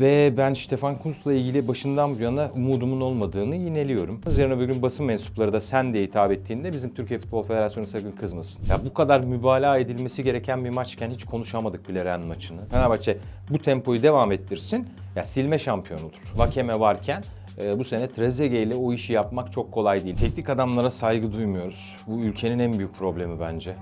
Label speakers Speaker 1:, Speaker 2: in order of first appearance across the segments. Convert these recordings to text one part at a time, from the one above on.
Speaker 1: Ve ben Stefan Kuntz'la ilgili başından bu yana umudumun olmadığını yineliyorum. Yarın öbür gün basın mensupları da sen diye hitap ettiğinde bizim Türkiye Futbol Federasyonu sakın kızmasın. Ya bu kadar mübalağa edilmesi gereken bir maçken hiç konuşamadık bile Ren maçını. Fenerbahçe bu tempoyu devam ettirsin. Ya silme şampiyon olur. Vakeme varken e, bu sene Trezeguet ile o işi yapmak çok kolay değil. Teknik adamlara saygı duymuyoruz. Bu ülkenin en büyük problemi bence.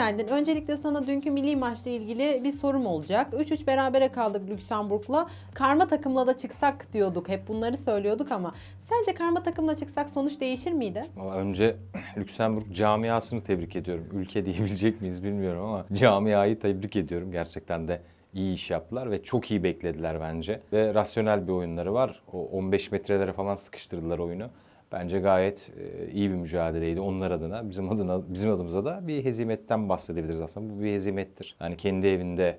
Speaker 2: Geldin. Öncelikle sana dünkü milli maçla ilgili bir sorum olacak. 3-3 berabere kaldık Lüksemburg'la. Karma takımla da çıksak diyorduk. Hep bunları söylüyorduk ama sence karma takımla çıksak sonuç değişir miydi?
Speaker 1: Ama önce Lüksemburg camiasını tebrik ediyorum. Ülke diyebilecek miyiz bilmiyorum ama camiayı tebrik ediyorum. Gerçekten de iyi iş yaptılar ve çok iyi beklediler bence. Ve rasyonel bir oyunları var. O 15 metrelere falan sıkıştırdılar oyunu. Bence gayet e, iyi bir mücadeleydi onlar adına. Bizim adına bizim adımıza da bir hezimetten bahsedebiliriz aslında. Bu bir hezimettir. Yani kendi evinde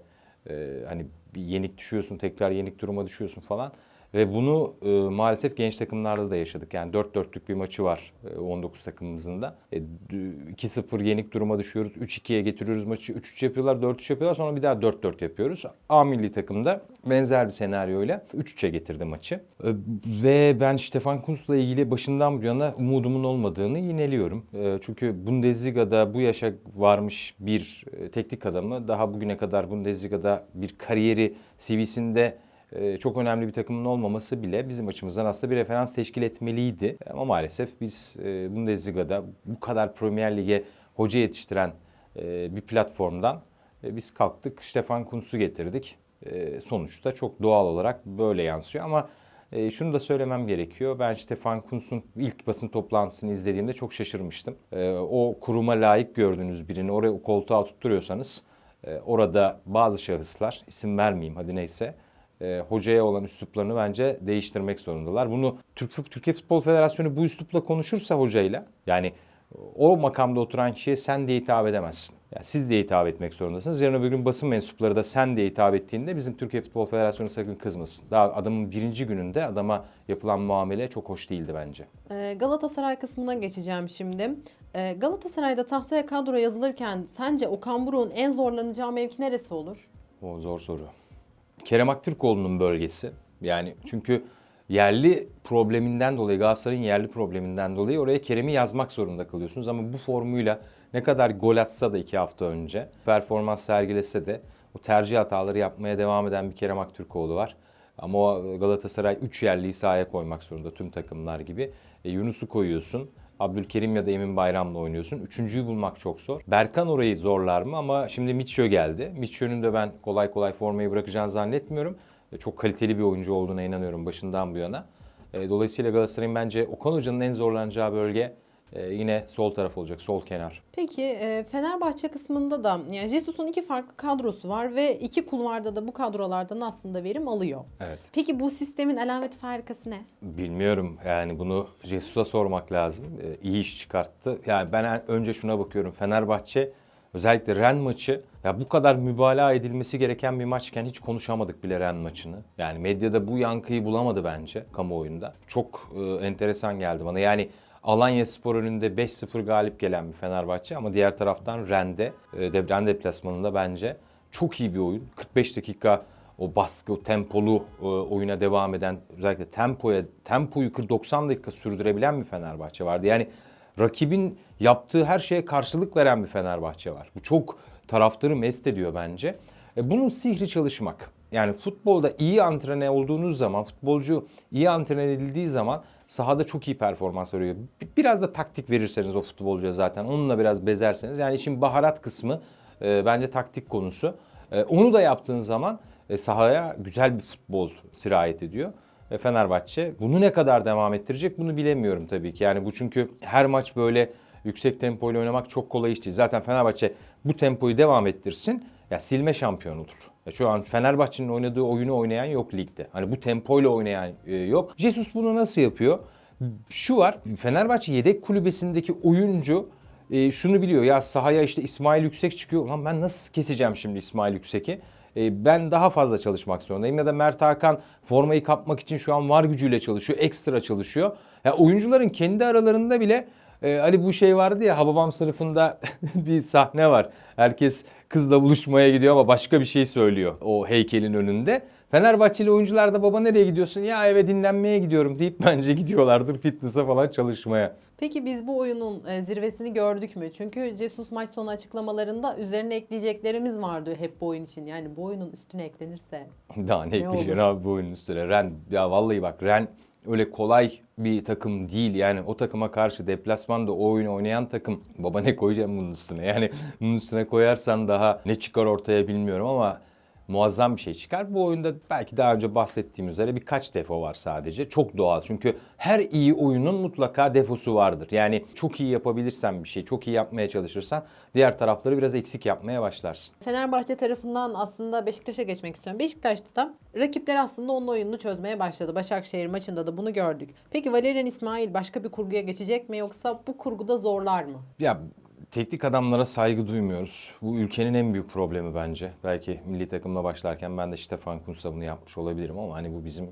Speaker 1: e, hani bir yenik düşüyorsun, tekrar yenik duruma düşüyorsun falan. Ve bunu e, maalesef genç takımlarda da yaşadık. Yani 4-4'lük bir maçı var e, 19 takımımızın da. E, d- 2-0 yenik duruma düşüyoruz. 3-2'ye getiriyoruz maçı. 3-3 yapıyorlar, 4-3 yapıyorlar. Sonra bir daha 4-4 yapıyoruz. A milli takımda benzer bir senaryoyla 3-3'e getirdi maçı. E, ve ben Stefan Kuntz'la ilgili başından bu yana umudumun olmadığını yineliyorum. E, çünkü Bundesliga'da bu yaşa varmış bir e, teknik adamı daha bugüne kadar Bundesliga'da bir kariyeri CV'sinde e, çok önemli bir takımın olmaması bile bizim açımızdan aslında bir referans teşkil etmeliydi. Ama maalesef biz e, Bundesliga'da bu kadar Premier Lig'e hoca yetiştiren e, bir platformdan e, biz kalktık Stefan Kuntz'u getirdik. Sonuçta çok doğal olarak böyle yansıyor ama şunu da söylemem gerekiyor. Ben Stefan Kuntz'un ilk basın toplantısını izlediğimde çok şaşırmıştım. O kuruma layık gördüğünüz birini oraya koltuğa tutturuyorsanız orada bazı şahıslar, isim vermeyeyim hadi neyse, e, hocaya olan üsluplarını bence değiştirmek zorundalar. Bunu Türk Türkiye Futbol Federasyonu bu üslupla konuşursa hocayla yani o makamda oturan kişiye sen diye hitap edemezsin. Yani siz diye hitap etmek zorundasınız. Yarın öbür gün basın mensupları da sen diye hitap ettiğinde bizim Türkiye Futbol Federasyonu sakın kızmasın. Daha adamın birinci gününde adama yapılan muamele çok hoş değildi bence.
Speaker 2: Ee, Galatasaray kısmına geçeceğim şimdi. Ee, Galatasaray'da tahtaya kadro yazılırken sence Okan Buruk'un en zorlanacağı mevki neresi olur?
Speaker 1: O zor soru. Kerem Aktürkoğlu'nun bölgesi. Yani çünkü yerli probleminden dolayı, Galatasaray'ın yerli probleminden dolayı oraya Kerem'i yazmak zorunda kalıyorsunuz. Ama bu formuyla ne kadar gol atsa da iki hafta önce, performans sergilese de o tercih hataları yapmaya devam eden bir Kerem Aktürkoğlu var. Ama Galatasaray 3 yerliyi sahaya koymak zorunda tüm takımlar gibi. E, Yunus'u koyuyorsun. Abdülkerim ya da Emin Bayram'la oynuyorsun. Üçüncüyü bulmak çok zor. Berkan orayı zorlar mı? Ama şimdi Mitchell geldi. Mitchell'ün de ben kolay kolay formayı bırakacağını zannetmiyorum. E, Çok kaliteli bir oyuncu olduğuna inanıyorum başından bu yana. E, Dolayısıyla Galatasaray'ın bence Okan Hoca'nın en zorlanacağı bölge e, yine sol taraf olacak, sol kenar.
Speaker 2: Peki e, Fenerbahçe kısmında da yani Jesus'un iki farklı kadrosu var ve iki kulvarda da bu kadrolardan aslında verim alıyor.
Speaker 1: Evet.
Speaker 2: Peki bu sistemin alamet farikası ne?
Speaker 1: Bilmiyorum yani bunu Jesus'a sormak lazım. Ee, iyi iş çıkarttı. Yani ben en- önce şuna bakıyorum. Fenerbahçe özellikle Ren maçı ya bu kadar mübalağa edilmesi gereken bir maçken hiç konuşamadık bile Ren maçını. Yani medyada bu yankıyı bulamadı bence kamuoyunda. Çok e, enteresan geldi bana. Yani Alanya Spor önünde 5-0 galip gelen bir Fenerbahçe ama diğer taraftan Ren'de, e, de, Ren deplasmanında bence çok iyi bir oyun. 45 dakika o baskı, o tempolu e, oyuna devam eden, özellikle tempoya, tempoyu 90 dakika sürdürebilen bir Fenerbahçe vardı. Yani rakibin yaptığı her şeye karşılık veren bir Fenerbahçe var. Bu çok taraftarı mest ediyor bence. E, bunun sihri çalışmak. Yani futbolda iyi antrene olduğunuz zaman, futbolcu iyi antren edildiği zaman sahada çok iyi performans veriyor. Bi- Biraz da taktik verirseniz o futbolcuya zaten, onunla biraz bezerseniz. Yani işin baharat kısmı e, bence taktik konusu. E, onu da yaptığın zaman e, sahaya güzel bir futbol sirayet ediyor. Ve Fenerbahçe bunu ne kadar devam ettirecek bunu bilemiyorum tabii ki. Yani bu çünkü her maç böyle yüksek tempoyla oynamak çok kolay iş değil. Zaten Fenerbahçe bu tempoyu devam ettirsin ya silme şampiyon olur. Ya şu an Fenerbahçe'nin oynadığı oyunu oynayan yok ligde. Hani bu tempoyla oynayan e, yok. Jesus bunu nasıl yapıyor? Şu var. Fenerbahçe yedek kulübesindeki oyuncu e, şunu biliyor. Ya sahaya işte İsmail Yüksek çıkıyor. Lan ben nasıl keseceğim şimdi İsmail Yüksek'i? E, ben daha fazla çalışmak zorundayım. Ya da Mert Hakan formayı kapmak için şu an var gücüyle çalışıyor. Ekstra çalışıyor. Ya oyuncuların kendi aralarında bile Ee, hani bu şey vardı ya Hababam sınıfında bir sahne var. Herkes kızla buluşmaya gidiyor ama başka bir şey söylüyor o heykelin önünde. Fenerbahçeli oyuncular da baba nereye gidiyorsun? Ya eve dinlenmeye gidiyorum deyip bence gidiyorlardır fitness'a falan çalışmaya.
Speaker 2: Peki biz bu oyunun e, zirvesini gördük mü? Çünkü Jesus maç sonu açıklamalarında üzerine ekleyeceklerimiz vardı hep bu oyun için. Yani bu oyunun üstüne eklenirse.
Speaker 1: Daha ne
Speaker 2: Ne
Speaker 1: ekleyeceksin abi bu oyunun üstüne? Ren ya vallahi bak Ren öyle kolay bir takım değil. Yani o takıma karşı deplasmanda o oyunu oynayan takım baba ne koyacağım bunun üstüne? Yani bunun üstüne koyarsan daha ne çıkar ortaya bilmiyorum ama muazzam bir şey çıkar. Bu oyunda belki daha önce bahsettiğim üzere birkaç defo var sadece. Çok doğal çünkü her iyi oyunun mutlaka defosu vardır. Yani çok iyi yapabilirsen bir şey, çok iyi yapmaya çalışırsan diğer tarafları biraz eksik yapmaya başlarsın.
Speaker 2: Fenerbahçe tarafından aslında Beşiktaş'a geçmek istiyorum. Beşiktaş'ta da rakipler aslında onun oyununu çözmeye başladı. Başakşehir maçında da bunu gördük. Peki Valerian İsmail başka bir kurguya geçecek mi yoksa bu kurguda zorlar mı?
Speaker 1: Ya teknik adamlara saygı duymuyoruz. Bu ülkenin en büyük problemi bence. Belki milli takımla başlarken ben de Stefan Kuntz'la bunu yapmış olabilirim ama hani bu bizim e,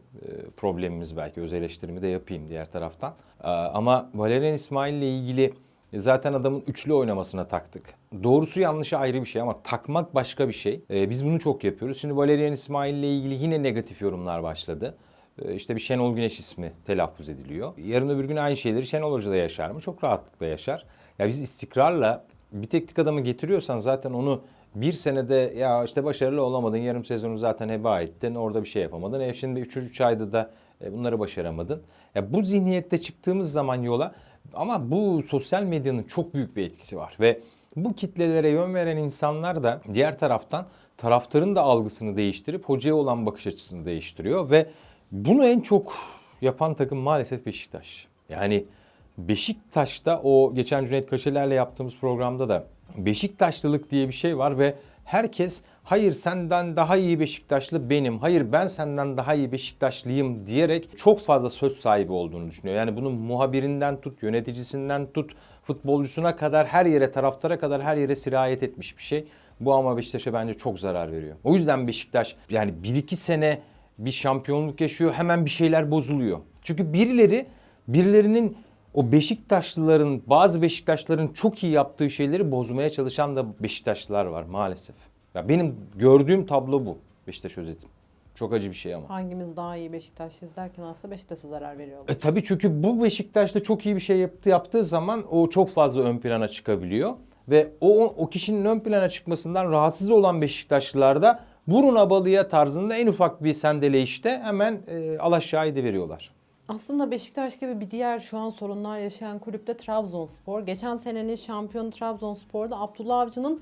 Speaker 1: problemimiz belki. Öz eleştirimi de yapayım diğer taraftan. Ee, ama Valerian İsmail ile ilgili zaten adamın üçlü oynamasına taktık. Doğrusu yanlışı ayrı bir şey ama takmak başka bir şey. Ee, biz bunu çok yapıyoruz. Şimdi Valerian İsmail ile ilgili yine negatif yorumlar başladı. Ee, İşte bir Şenol Güneş ismi telaffuz ediliyor. Yarın öbür gün aynı şeyleri Şenol Hoca da yaşar mı? Çok rahatlıkla yaşar. Ya biz istikrarla bir teknik adamı getiriyorsan zaten onu bir senede ya işte başarılı olamadın, yarım sezonu zaten heba ettin, orada bir şey yapamadın. E şimdi 3. ayda da e, bunları başaramadın. Ya bu zihniyette çıktığımız zaman yola ama bu sosyal medyanın çok büyük bir etkisi var ve bu kitlelere yön veren insanlar da diğer taraftan taraftarın da algısını değiştirip hocaya olan bakış açısını değiştiriyor ve bunu en çok yapan takım maalesef Beşiktaş. Yani Beşiktaş'ta o geçen Cüneyt Kaşeler'le yaptığımız programda da Beşiktaşlılık diye bir şey var ve herkes hayır senden daha iyi Beşiktaşlı benim, hayır ben senden daha iyi Beşiktaşlıyım diyerek çok fazla söz sahibi olduğunu düşünüyor. Yani bunun muhabirinden tut, yöneticisinden tut, futbolcusuna kadar her yere, taraftara kadar her yere sirayet etmiş bir şey. Bu ama Beşiktaş'a bence çok zarar veriyor. O yüzden Beşiktaş yani 1-2 sene bir şampiyonluk yaşıyor hemen bir şeyler bozuluyor. Çünkü birileri birilerinin o Beşiktaşlıların bazı Beşiktaşlıların çok iyi yaptığı şeyleri bozmaya çalışan da Beşiktaşlılar var maalesef. Ya benim gördüğüm tablo bu Beşiktaş özetim. Çok acı bir şey ama.
Speaker 2: Hangimiz daha iyi Beşiktaşlıyız derken aslında Beşiktaş'a zarar veriyorlar.
Speaker 1: E tabii çünkü bu Beşiktaş'ta çok iyi bir şey yaptı, yaptığı zaman o çok fazla ön plana çıkabiliyor. Ve o, o kişinin ön plana çıkmasından rahatsız olan Beşiktaşlılar da burun abalıya tarzında en ufak bir sendeleyişte hemen e, alaşağı ediveriyorlar.
Speaker 2: Aslında Beşiktaş gibi bir diğer şu an sorunlar yaşayan kulüpte Trabzonspor. Geçen senenin şampiyonu Trabzonspor'da Abdullah Avcı'nın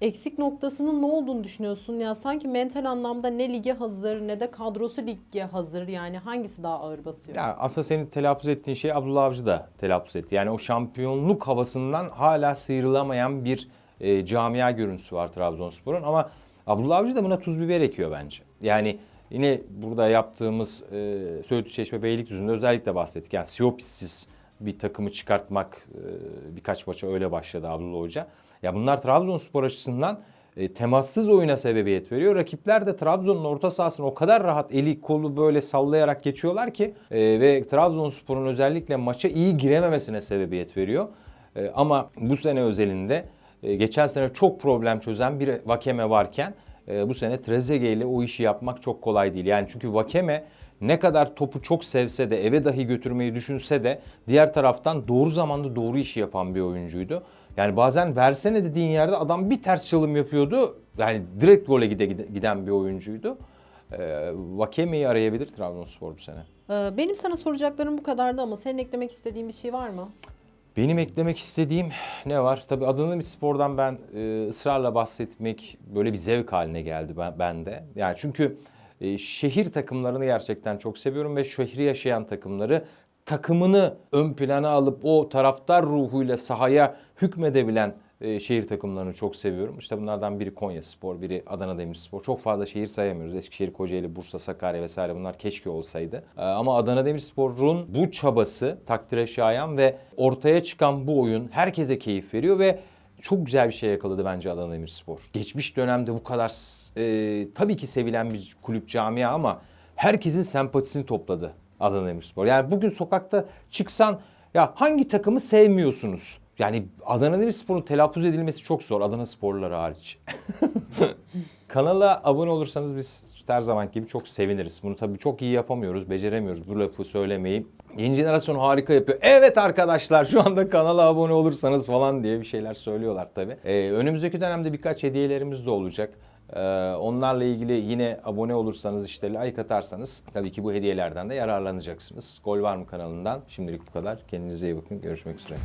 Speaker 2: eksik noktasının ne olduğunu düşünüyorsun? Ya sanki mental anlamda ne lige hazır ne de kadrosu lige hazır. Yani hangisi daha ağır basıyor?
Speaker 1: Ya aslında senin telaffuz ettiğin şey Abdullah Avcı da telaffuz etti. Yani o şampiyonluk havasından hala sıyrılamayan bir e, camia görüntüsü var Trabzonspor'un ama Abdullah Avcı da buna tuz biber ekiyor bence. Yani yine burada yaptığımız e, Söğütlü Çeşme Beylikdüzü'nde özellikle bahsettik. Yani Siopisiz bir takımı çıkartmak e, birkaç maça öyle başladı Abdullah Hoca. Ya bunlar Trabzonspor açısından e, temassız oyuna sebebiyet veriyor. Rakipler de Trabzon'un orta sahasını o kadar rahat eli kolu böyle sallayarak geçiyorlar ki e, ve Trabzonspor'un özellikle maça iyi girememesine sebebiyet veriyor. E, ama bu sene özelinde e, geçen sene çok problem çözen bir Vakeme varken e, bu sene Trezeguet ile o işi yapmak çok kolay değil. Yani çünkü Vakeme ne kadar topu çok sevse de eve dahi götürmeyi düşünse de diğer taraftan doğru zamanda doğru işi yapan bir oyuncuydu. Yani bazen versene dediğin yerde adam bir ters çalım yapıyordu. Yani direkt gole gide, gide- giden bir oyuncuydu. Ee, Vakeme'yi arayabilir Trabzonspor bu sene.
Speaker 2: Ee, Benim sana soracaklarım bu kadardı ama senin eklemek istediğin bir şey var mı?
Speaker 1: Benim eklemek istediğim ne var? Tabii Adana Spor'dan ben e, ısrarla bahsetmek böyle bir zevk haline geldi ben, bende. Yani çünkü e, şehir takımlarını gerçekten çok seviyorum ve şehri yaşayan takımları takımını ön plana alıp o taraftar ruhuyla sahaya hükmedebilen e, şehir takımlarını çok seviyorum. İşte bunlardan biri Konya Spor, biri Adana Demirspor. Çok fazla şehir sayamıyoruz. Eskişehir, Kocaeli, Bursa, Sakarya vesaire bunlar keşke olsaydı. E, ama Adana Demirspor'un bu çabası takdire şayan ve ortaya çıkan bu oyun herkese keyif veriyor ve çok güzel bir şey yakaladı bence Adana Demirspor. Geçmiş dönemde bu kadar e, tabii ki sevilen bir kulüp camia ama herkesin sempatisini topladı Adana Demirspor. Yani bugün sokakta çıksan Ya hangi takımı sevmiyorsunuz? Yani Adana Demirspor'un telaffuz edilmesi çok zor. Adana sporluları hariç. Kanala abone olursanız biz her zaman gibi çok seviniriz. Bunu tabii çok iyi yapamıyoruz, beceremiyoruz. Bu lafı söylemeyi. Yeni jenerasyon harika yapıyor. Evet arkadaşlar şu anda kanala abone olursanız falan diye bir şeyler söylüyorlar tabii. Ee, önümüzdeki dönemde birkaç hediyelerimiz de olacak. Ee, onlarla ilgili yine abone olursanız işte like atarsanız tabii ki bu hediyelerden de yararlanacaksınız. Gol var mı kanalından? Şimdilik bu kadar. Kendinize iyi bakın. Görüşmek üzere.